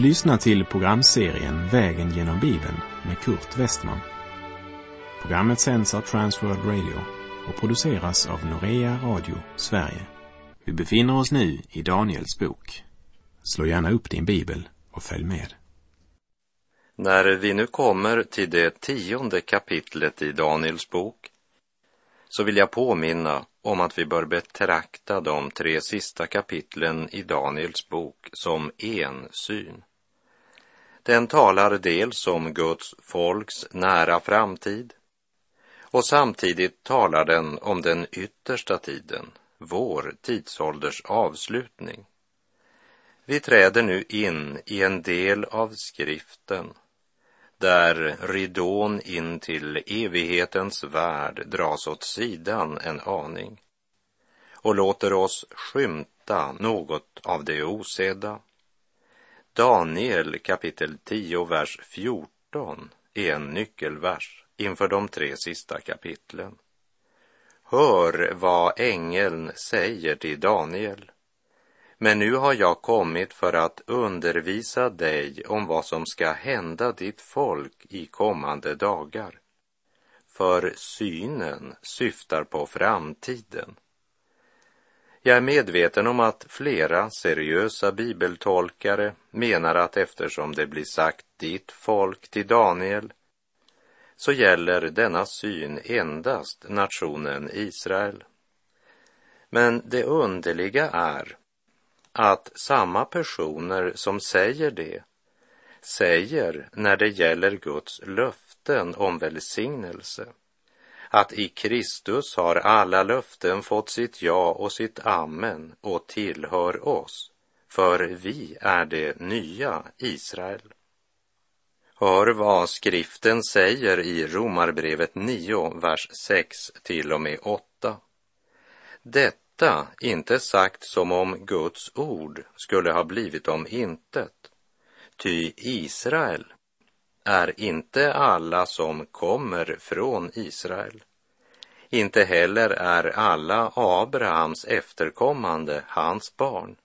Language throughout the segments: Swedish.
Du lyssnar till programserien Vägen genom Bibeln med Kurt Westman. Programmet sänds av Transworld Radio och produceras av Norea Radio Sverige. Vi befinner oss nu i Daniels bok. Slå gärna upp din bibel och följ med. När vi nu kommer till det tionde kapitlet i Daniels bok så vill jag påminna om att vi bör betrakta de tre sista kapitlen i Daniels bok som en syn. Den talar dels om Guds folks nära framtid och samtidigt talar den om den yttersta tiden, vår tidsålders avslutning. Vi träder nu in i en del av skriften där ridån in till evighetens värld dras åt sidan en aning och låter oss skymta något av det osedda. Daniel kapitel 10, vers 14 är en nyckelvers inför de tre sista kapitlen. Hör vad ängeln säger till Daniel. Men nu har jag kommit för att undervisa dig om vad som ska hända ditt folk i kommande dagar. För synen syftar på framtiden. Jag är medveten om att flera seriösa bibeltolkare menar att eftersom det blir sagt ditt folk till Daniel så gäller denna syn endast nationen Israel. Men det underliga är att samma personer som säger det säger när det gäller Guds löften om välsignelse att i Kristus har alla löften fått sitt ja och sitt amen och tillhör oss, för vi är det nya Israel. Hör vad skriften säger i Romarbrevet 9, vers 6 till och med 8. Detta inte sagt som om Guds ord skulle ha blivit om intet. Ty Israel är inte alla som kommer från Israel. Inte heller är alla Abrahams efterkommande hans barn.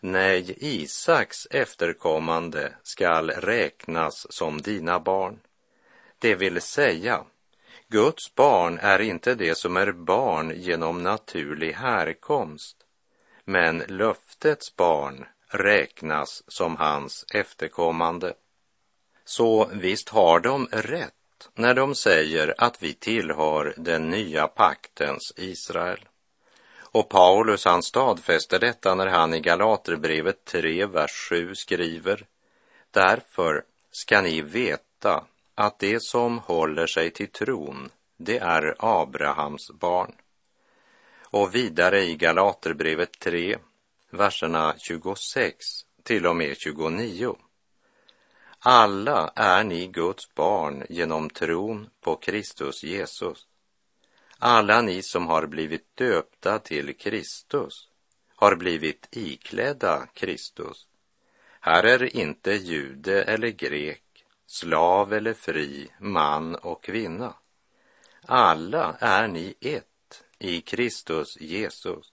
Nej, Isaks efterkommande skall räknas som dina barn. Det vill säga, Guds barn är inte det som är barn genom naturlig härkomst, men löftets barn räknas som hans efterkommande. Så visst har de rätt när de säger att vi tillhör den nya paktens Israel. Och Paulus han stadfäster detta när han i Galaterbrevet 3, vers 7 skriver Därför ska ni veta att det som håller sig till tron, det är Abrahams barn. Och vidare i Galaterbrevet 3, verserna 26 till och med 29. Alla är ni Guds barn genom tron på Kristus Jesus. Alla ni som har blivit döpta till Kristus har blivit iklädda Kristus. Här är inte jude eller grek, slav eller fri, man och kvinna. Alla är ni ett i Kristus Jesus.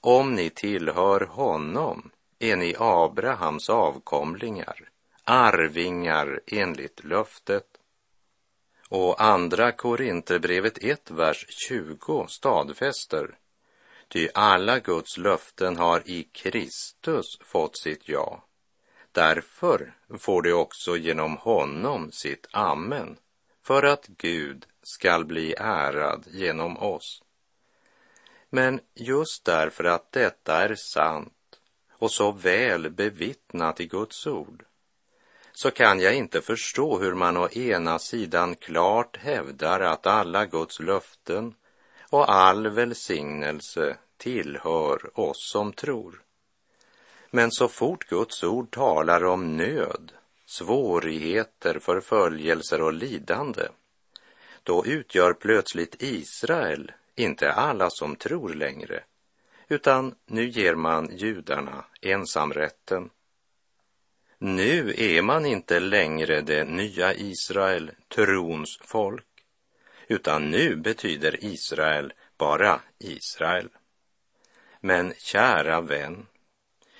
Om ni tillhör honom är ni Abrahams avkomlingar, arvingar enligt löftet. Och andra Korinthierbrevet 1, vers 20 stadfäster Ty alla Guds löften har i Kristus fått sitt ja. Därför får de också genom honom sitt amen, för att Gud skall bli ärad genom oss. Men just därför att detta är sant och så väl bevittnat i Guds ord, så kan jag inte förstå hur man å ena sidan klart hävdar att alla Guds löften och all välsignelse tillhör oss som tror. Men så fort Guds ord talar om nöd, svårigheter, förföljelser och lidande, då utgör plötsligt Israel inte alla som tror längre, utan nu ger man judarna ensamrätten. Nu är man inte längre det nya Israel, trons folk, utan nu betyder Israel bara Israel. Men kära vän,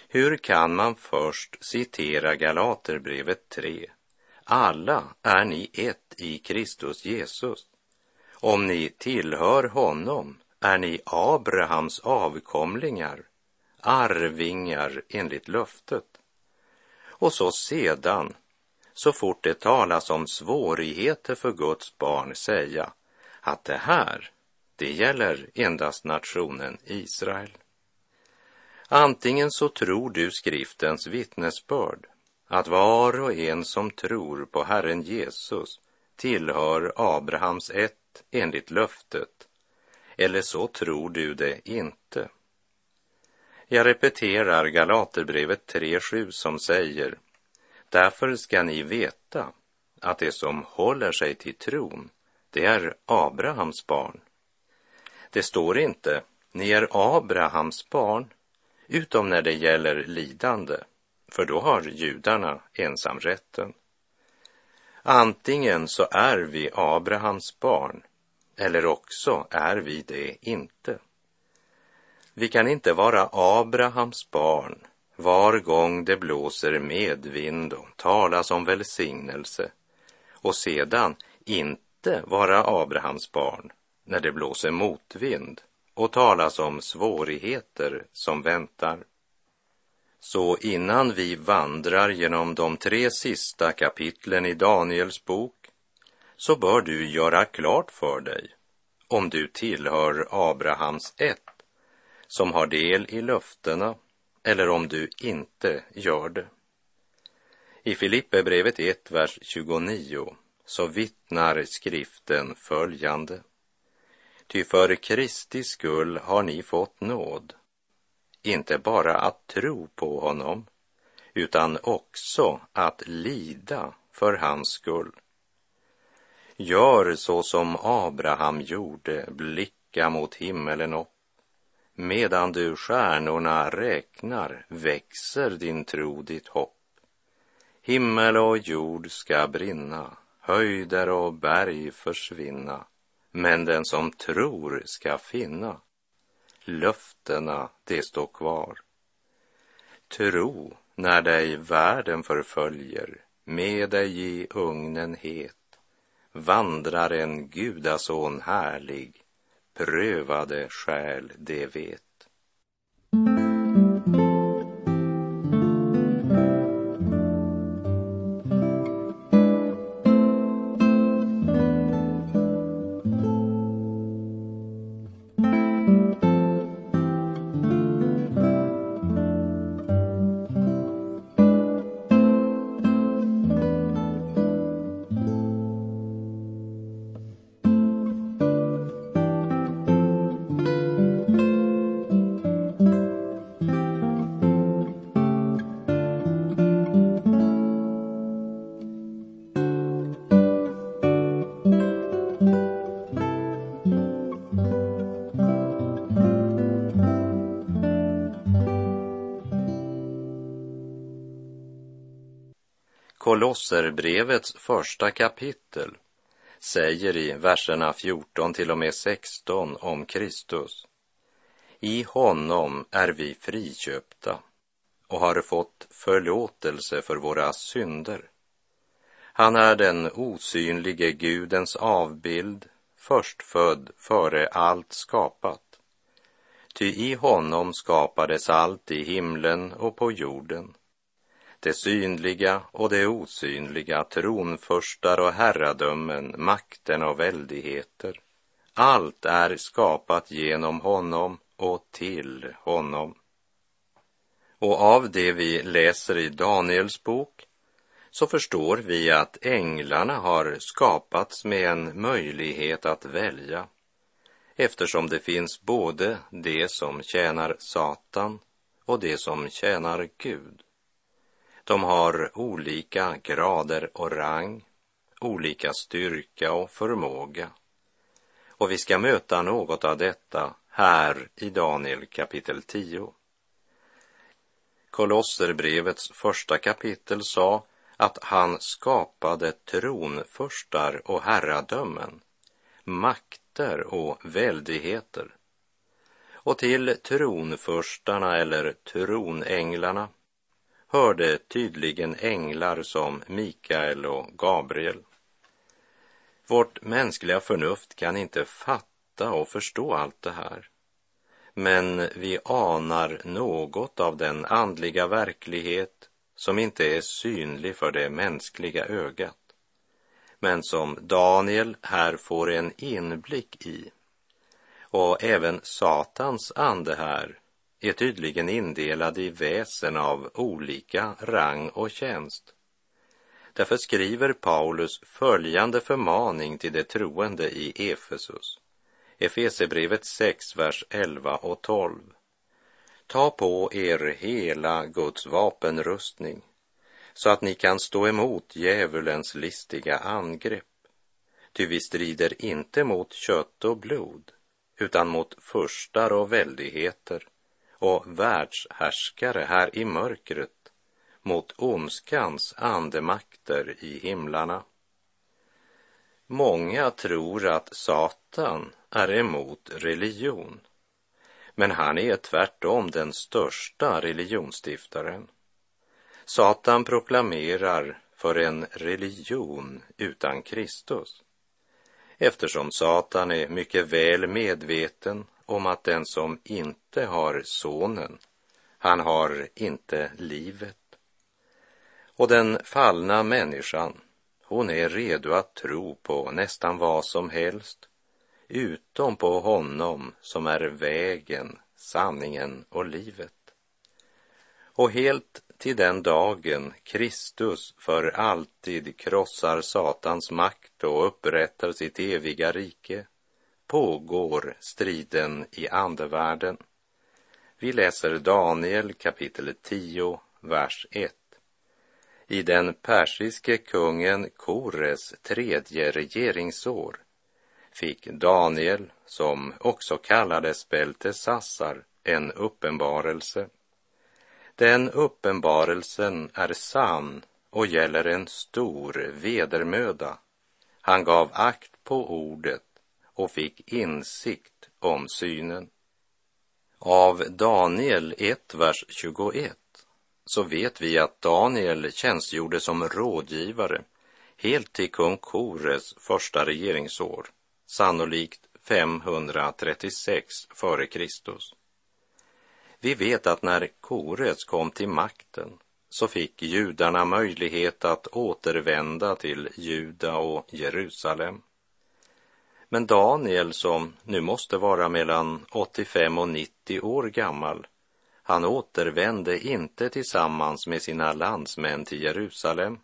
Hur kan man först citera Galaterbrevet 3? Alla är ni ett i Kristus Jesus. Om ni tillhör honom är ni Abrahams avkomlingar, arvingar enligt löftet. Och så sedan, så fort det talas om svårigheter för Guds barn, säga att det här, det gäller endast nationen Israel. Antingen så tror du skriftens vittnesbörd att var och en som tror på Herren Jesus tillhör Abrahams ett enligt löftet, eller så tror du det inte. Jag repeterar Galaterbrevet 3.7 som säger Därför ska ni veta att det som håller sig till tron, det är Abrahams barn. Det står inte, ni är Abrahams barn, utom när det gäller lidande, för då har judarna ensamrätten. Antingen så är vi Abrahams barn, eller också är vi det inte. Vi kan inte vara Abrahams barn var gång det blåser medvind och talas om välsignelse och sedan inte vara Abrahams barn när det blåser motvind och talas om svårigheter som väntar. Så innan vi vandrar genom de tre sista kapitlen i Daniels bok så bör du göra klart för dig om du tillhör Abrahams ett som har del i löftena eller om du inte gör det. I Filipperbrevet 1, vers 29 så vittnar skriften följande. Ty för Kristi skull har ni fått nåd, inte bara att tro på honom, utan också att lida för hans skull. Gör så som Abraham gjorde, blicka mot himmelen upp Medan du stjärnorna räknar växer din tro, ditt hopp. Himmel och jord ska brinna, höjder och berg försvinna, men den som tror ska finna. Löftena, det står kvar. Tro när dig världen förföljer, med dig i ugnen het, vandrar en gudason härlig prövade själ det vet. Kolosserbrevets första kapitel säger i verserna 14 till och med 16 om Kristus. I honom är vi friköpta och har fått förlåtelse för våra synder. Han är den osynlige Gudens avbild, förstfödd före allt skapat. Ty i honom skapades allt i himlen och på jorden det synliga och det osynliga, tronförstar och herradömen, makten och väldigheter. Allt är skapat genom honom och till honom. Och av det vi läser i Daniels bok så förstår vi att änglarna har skapats med en möjlighet att välja eftersom det finns både det som tjänar Satan och det som tjänar Gud. De har olika grader och rang, olika styrka och förmåga. Och vi ska möta något av detta här i Daniel kapitel 10. Kolosserbrevets första kapitel sa att han skapade tronförstar och herradömen, makter och väldigheter. Och till tronförstarna eller tronänglarna hörde tydligen änglar som Mikael och Gabriel. Vårt mänskliga förnuft kan inte fatta och förstå allt det här. Men vi anar något av den andliga verklighet som inte är synlig för det mänskliga ögat, men som Daniel här får en inblick i. Och även Satans ande här är tydligen indelad i väsen av olika rang och tjänst. Därför skriver Paulus följande förmaning till de troende i Efesus. Efesebrevet 6, vers 11 och 12. Ta på er hela Guds vapenrustning så att ni kan stå emot djävulens listiga angrepp. Ty vi strider inte mot kött och blod utan mot furstar och väldigheter och världshärskare här i mörkret mot ondskans andemakter i himlarna. Många tror att Satan är emot religion, men han är tvärtom den största religionsstiftaren. Satan proklamerar för en religion utan Kristus, eftersom Satan är mycket väl medveten om att den som inte har sonen, han har inte livet. Och den fallna människan, hon är redo att tro på nästan vad som helst, utom på honom som är vägen, sanningen och livet. Och helt till den dagen Kristus för alltid krossar Satans makt och upprättar sitt eviga rike pågår striden i andevärlden. Vi läser Daniel kapitel 10, vers 1. I den persiske kungen Kores tredje regeringsår fick Daniel, som också kallades Beltesassar, en uppenbarelse. Den uppenbarelsen är sann och gäller en stor vedermöda. Han gav akt på ordet och fick insikt om synen. Av Daniel 1, vers 21 så vet vi att Daniel tjänstgjorde som rådgivare helt till kung Kores första regeringsår, sannolikt 536 f.Kr. Vi vet att när Kores kom till makten så fick judarna möjlighet att återvända till Juda och Jerusalem. Men Daniel, som nu måste vara mellan 85 och 90 år gammal, han återvände inte tillsammans med sina landsmän till Jerusalem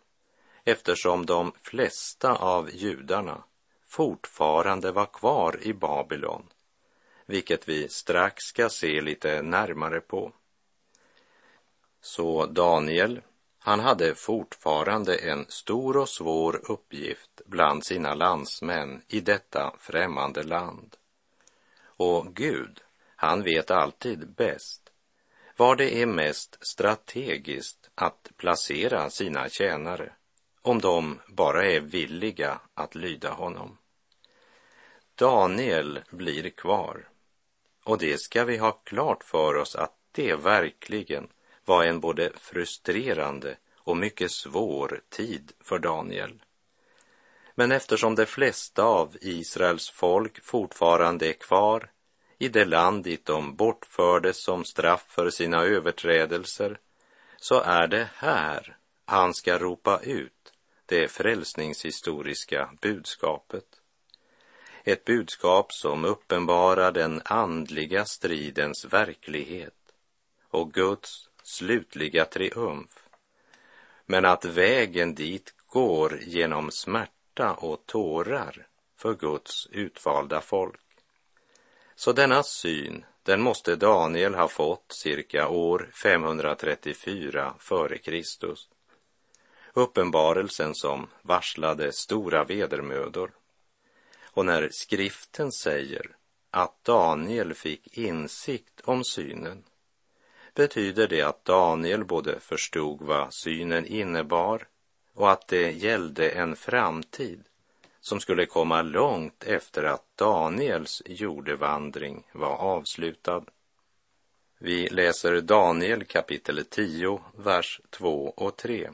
eftersom de flesta av judarna fortfarande var kvar i Babylon, vilket vi strax ska se lite närmare på. Så Daniel, han hade fortfarande en stor och svår uppgift bland sina landsmän i detta främmande land. Och Gud, han vet alltid bäst var det är mest strategiskt att placera sina tjänare om de bara är villiga att lyda honom. Daniel blir kvar och det ska vi ha klart för oss att det verkligen var en både frustrerande och mycket svår tid för Daniel. Men eftersom de flesta av Israels folk fortfarande är kvar i det land dit de bortfördes som straff för sina överträdelser, så är det här han ska ropa ut det frälsningshistoriska budskapet. Ett budskap som uppenbarar den andliga stridens verklighet och Guds slutliga triumf. Men att vägen dit går genom smärta och tårar för Guds utvalda folk. Så denna syn, den måste Daniel ha fått cirka år 534 f.Kr. Uppenbarelsen som varslade stora vedermödor. Och när skriften säger att Daniel fick insikt om synen betyder det att Daniel både förstod vad synen innebar och att det gällde en framtid som skulle komma långt efter att Daniels jordevandring var avslutad. Vi läser Daniel kapitel 10, vers 2 och 3.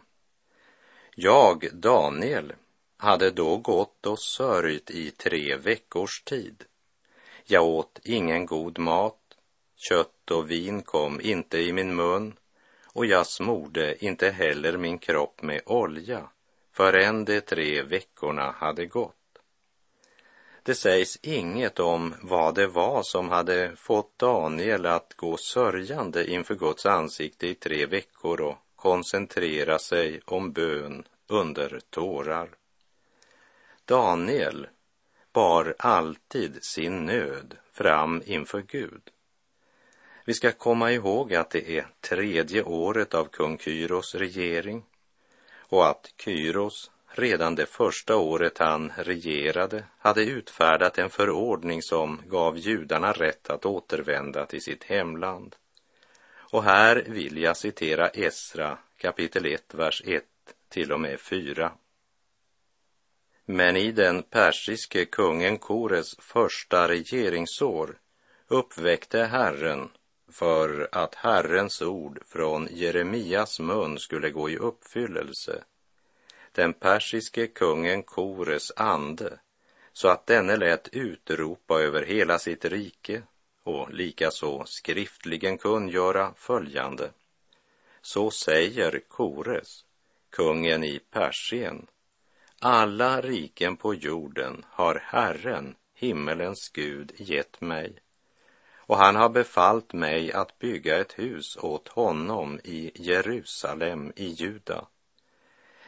Jag, Daniel, hade då gått och sörjt i tre veckors tid. Jag åt ingen god mat, kött och vin kom inte i min mun och jag smorde inte heller min kropp med olja förrän de tre veckorna hade gått. Det sägs inget om vad det var som hade fått Daniel att gå sörjande inför Guds ansikte i tre veckor och koncentrera sig om bön under tårar. Daniel bar alltid sin nöd fram inför Gud. Vi ska komma ihåg att det är tredje året av kung Kyros regering och att Kyros redan det första året han regerade hade utfärdat en förordning som gav judarna rätt att återvända till sitt hemland. Och här vill jag citera Esra kapitel 1, vers 1 till och med 4. Men i den persiske kungen Kores första regeringsår uppväckte Herren för att Herrens ord från Jeremias mun skulle gå i uppfyllelse den persiske kungen Kores ande så att denne lät utropa över hela sitt rike och likaså skriftligen kungöra följande. Så säger Kores, kungen i Persien, alla riken på jorden har Herren, himmelens Gud, gett mig och han har befallt mig att bygga ett hus åt honom i Jerusalem i Juda.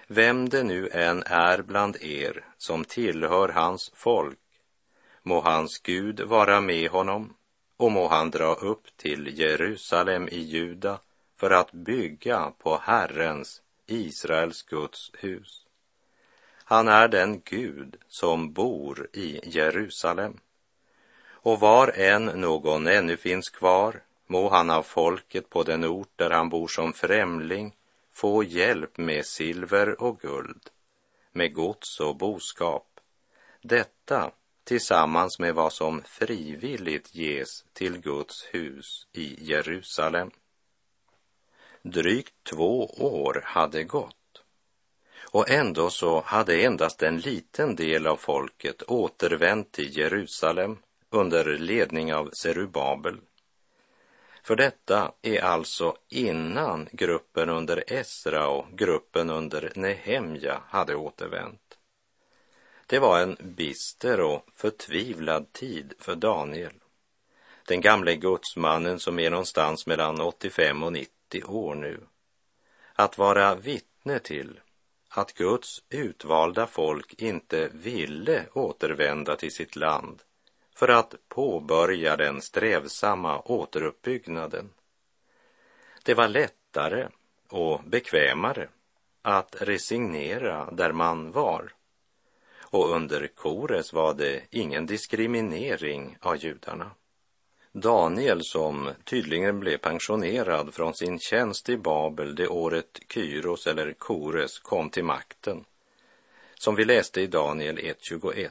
Vem det nu än är bland er som tillhör hans folk, må hans Gud vara med honom och må han dra upp till Jerusalem i Juda för att bygga på Herrens, Israels Guds hus. Han är den Gud som bor i Jerusalem. Och var än någon ännu finns kvar må han av folket på den ort där han bor som främling få hjälp med silver och guld, med gods och boskap. Detta tillsammans med vad som frivilligt ges till Guds hus i Jerusalem. Drygt två år hade gått och ändå så hade endast en liten del av folket återvänt till Jerusalem under ledning av Serubabel. För detta är alltså innan gruppen under Esra och gruppen under Nehemja hade återvänt. Det var en bister och förtvivlad tid för Daniel. Den gamle gudsmannen som är någonstans mellan 85 och 90 år nu. Att vara vittne till att Guds utvalda folk inte ville återvända till sitt land för att påbörja den strävsamma återuppbyggnaden. Det var lättare och bekvämare att resignera där man var. Och under Kores var det ingen diskriminering av judarna. Daniel, som tydligen blev pensionerad från sin tjänst i Babel det året Kyros eller Kores kom till makten, som vi läste i Daniel 1.21.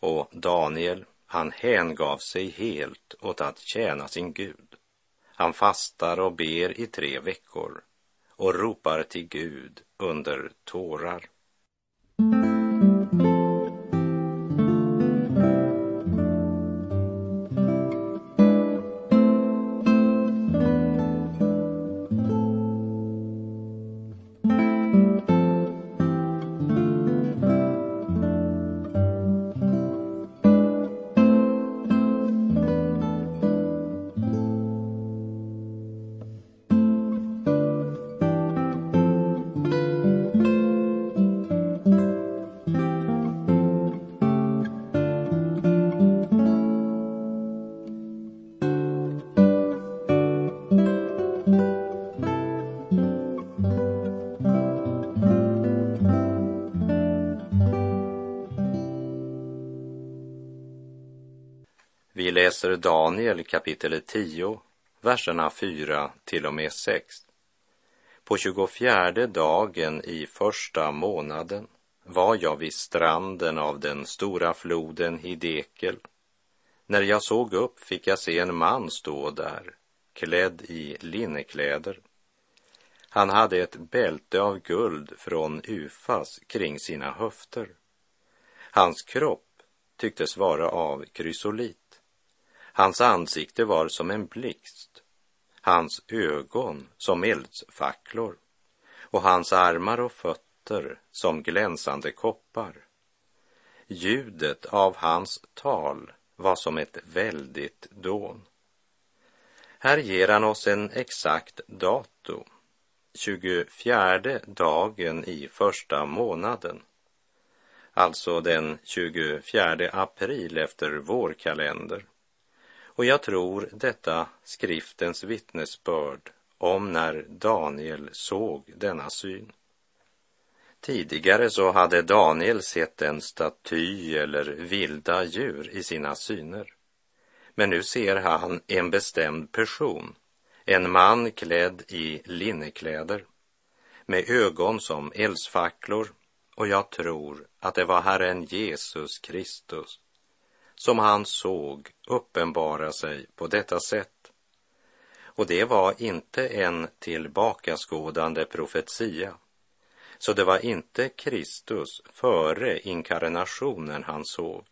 Och Daniel han hängav sig helt åt att tjäna sin Gud. Han fastar och ber i tre veckor och ropar till Gud under tårar. Läser Daniel kapitel 10, verserna 4 till och med 6. På 24 dagen i första månaden, var jag vid stranden av den stora floden Hidekel. När jag såg upp fick jag se en man stå där, klädd i linnekläder. Han hade ett bälte av guld från Ufas kring sina höfter. Hans kropp tycktes vara av krysolit. Hans ansikte var som en blixt, hans ögon som eldsfacklor och hans armar och fötter som glänsande koppar. Ljudet av hans tal var som ett väldigt dån. Här ger han oss en exakt datum, 24 dagen i första månaden, alltså den 24 april efter vår kalender. Och jag tror detta skriftens vittnesbörd om när Daniel såg denna syn. Tidigare så hade Daniel sett en staty eller vilda djur i sina syner. Men nu ser han en bestämd person, en man klädd i linnekläder, med ögon som eldsfacklor och jag tror att det var Herren Jesus Kristus som han såg uppenbara sig på detta sätt. Och det var inte en tillbakaskådande profetia. Så det var inte Kristus före inkarnationen han såg,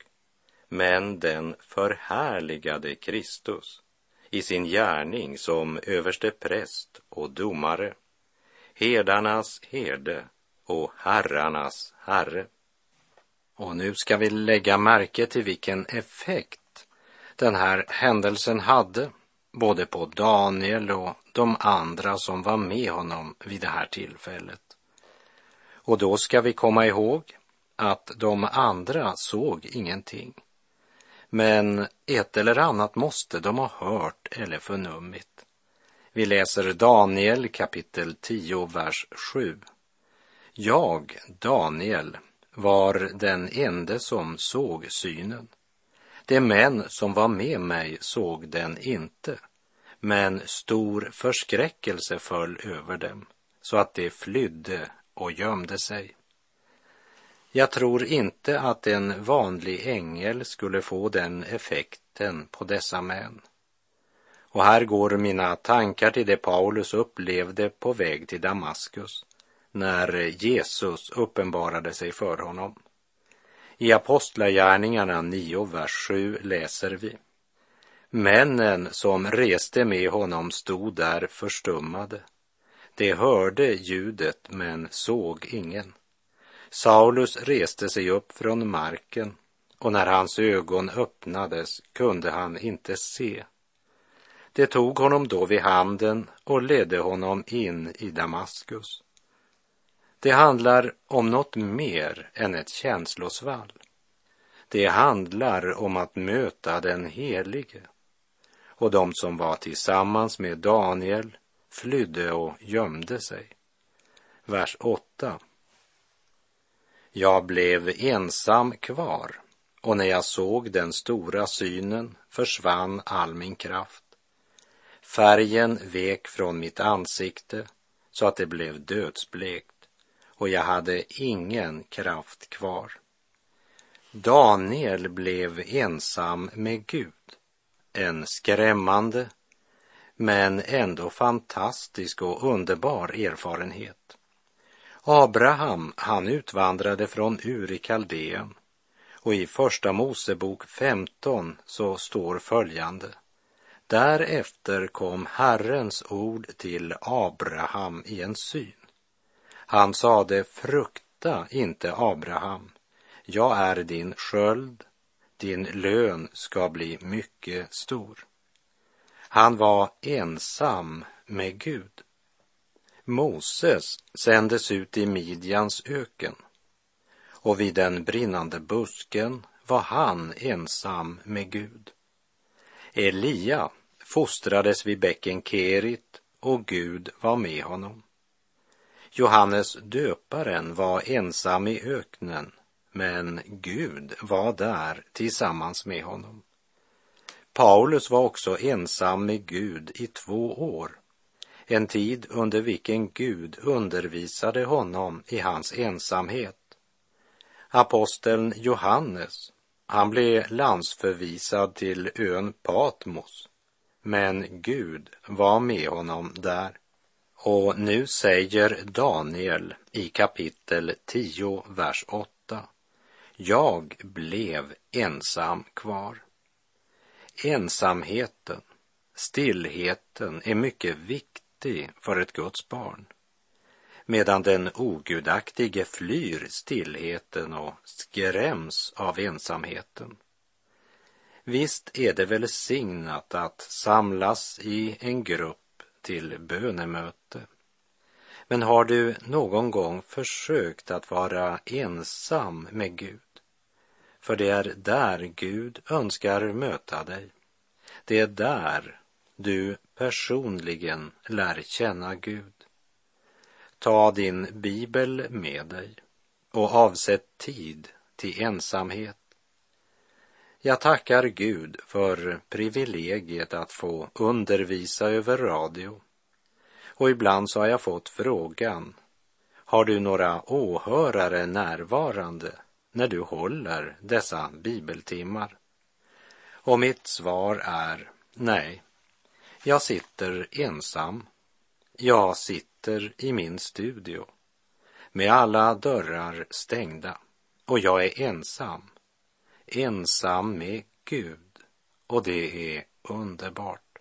men den förhärligade Kristus i sin gärning som överste präst och domare, herdarnas herde och herrarnas herre. Och nu ska vi lägga märke till vilken effekt den här händelsen hade, både på Daniel och de andra som var med honom vid det här tillfället. Och då ska vi komma ihåg att de andra såg ingenting. Men ett eller annat måste de ha hört eller förnummit. Vi läser Daniel kapitel 10, vers 7. Jag, Daniel, var den ende som såg synen. De män som var med mig såg den inte, men stor förskräckelse föll över dem, så att de flydde och gömde sig. Jag tror inte att en vanlig ängel skulle få den effekten på dessa män. Och här går mina tankar till det Paulus upplevde på väg till Damaskus när Jesus uppenbarade sig för honom. I Apostlagärningarna 9, vers 7 läser vi. Männen som reste med honom stod där förstummade. De hörde ljudet men såg ingen. Saulus reste sig upp från marken och när hans ögon öppnades kunde han inte se. Det tog honom då vid handen och ledde honom in i Damaskus. Det handlar om något mer än ett känslosvall. Det handlar om att möta den helige. Och de som var tillsammans med Daniel flydde och gömde sig. Vers 8. Jag blev ensam kvar och när jag såg den stora synen försvann all min kraft. Färgen vek från mitt ansikte så att det blev dödsblekt och jag hade ingen kraft kvar. Daniel blev ensam med Gud. En skrämmande men ändå fantastisk och underbar erfarenhet. Abraham, han utvandrade från Ur i Kaldeen och i Första Mosebok 15 så står följande. Därefter kom Herrens ord till Abraham i en syn. Han sade, frukta inte Abraham, jag är din sköld, din lön ska bli mycket stor. Han var ensam med Gud. Moses sändes ut i Midjans öken och vid den brinnande busken var han ensam med Gud. Elia fostrades vid bäcken Kerit och Gud var med honom. Johannes döparen var ensam i öknen, men Gud var där tillsammans med honom. Paulus var också ensam med Gud i två år, en tid under vilken Gud undervisade honom i hans ensamhet. Aposteln Johannes, han blev landsförvisad till ön Patmos, men Gud var med honom där. Och nu säger Daniel i kapitel 10, vers 8. Jag blev ensam kvar. Ensamheten, stillheten är mycket viktig för ett Guds barn. Medan den ogudaktige flyr stillheten och skräms av ensamheten. Visst är det välsignat att samlas i en grupp till bönemöte. Men har du någon gång försökt att vara ensam med Gud? För det är där Gud önskar möta dig. Det är där du personligen lär känna Gud. Ta din bibel med dig och avsätt tid till ensamhet. Jag tackar Gud för privilegiet att få undervisa över radio. Och ibland så har jag fått frågan, har du några åhörare närvarande när du håller dessa bibeltimmar? Och mitt svar är nej. Jag sitter ensam. Jag sitter i min studio med alla dörrar stängda och jag är ensam. Ensam med Gud och det är underbart.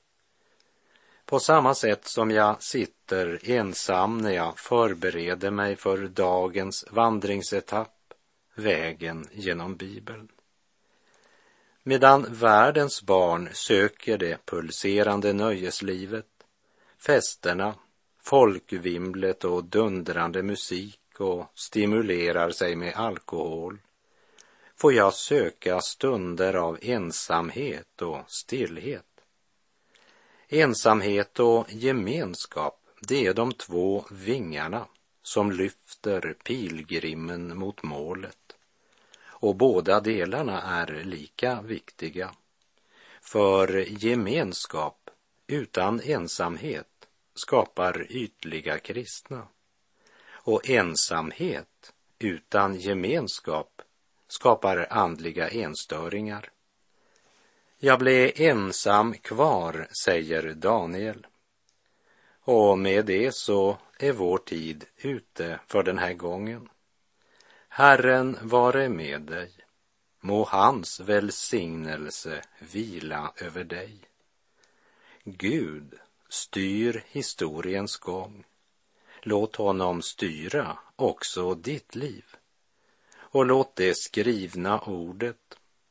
På samma sätt som jag sitter ensam när jag förbereder mig för dagens vandringsetapp vägen genom Bibeln. Medan världens barn söker det pulserande nöjeslivet, festerna, folkvimlet och dundrande musik och stimulerar sig med alkohol, får jag söka stunder av ensamhet och stillhet. Ensamhet och gemenskap, det är de två vingarna som lyfter pilgrimen mot målet och båda delarna är lika viktiga. För gemenskap utan ensamhet skapar ytliga kristna. Och ensamhet utan gemenskap skapar andliga enstöringar. Jag blev ensam kvar, säger Daniel. Och med det så är vår tid ute för den här gången. Herren vare med dig. Må hans välsignelse vila över dig. Gud styr historiens gång. Låt honom styra också ditt liv. Och låt det skrivna ordet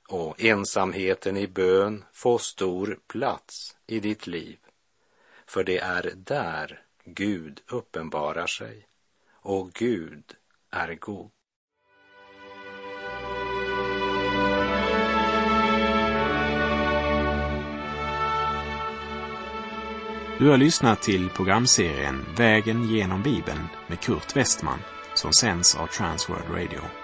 och ensamheten i bön få stor plats i ditt liv. För det är där Gud uppenbarar sig och Gud är god. Du har lyssnat till programserien Vägen genom Bibeln med Kurt Westman som sänds av Transworld Radio.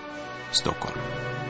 Stockholm.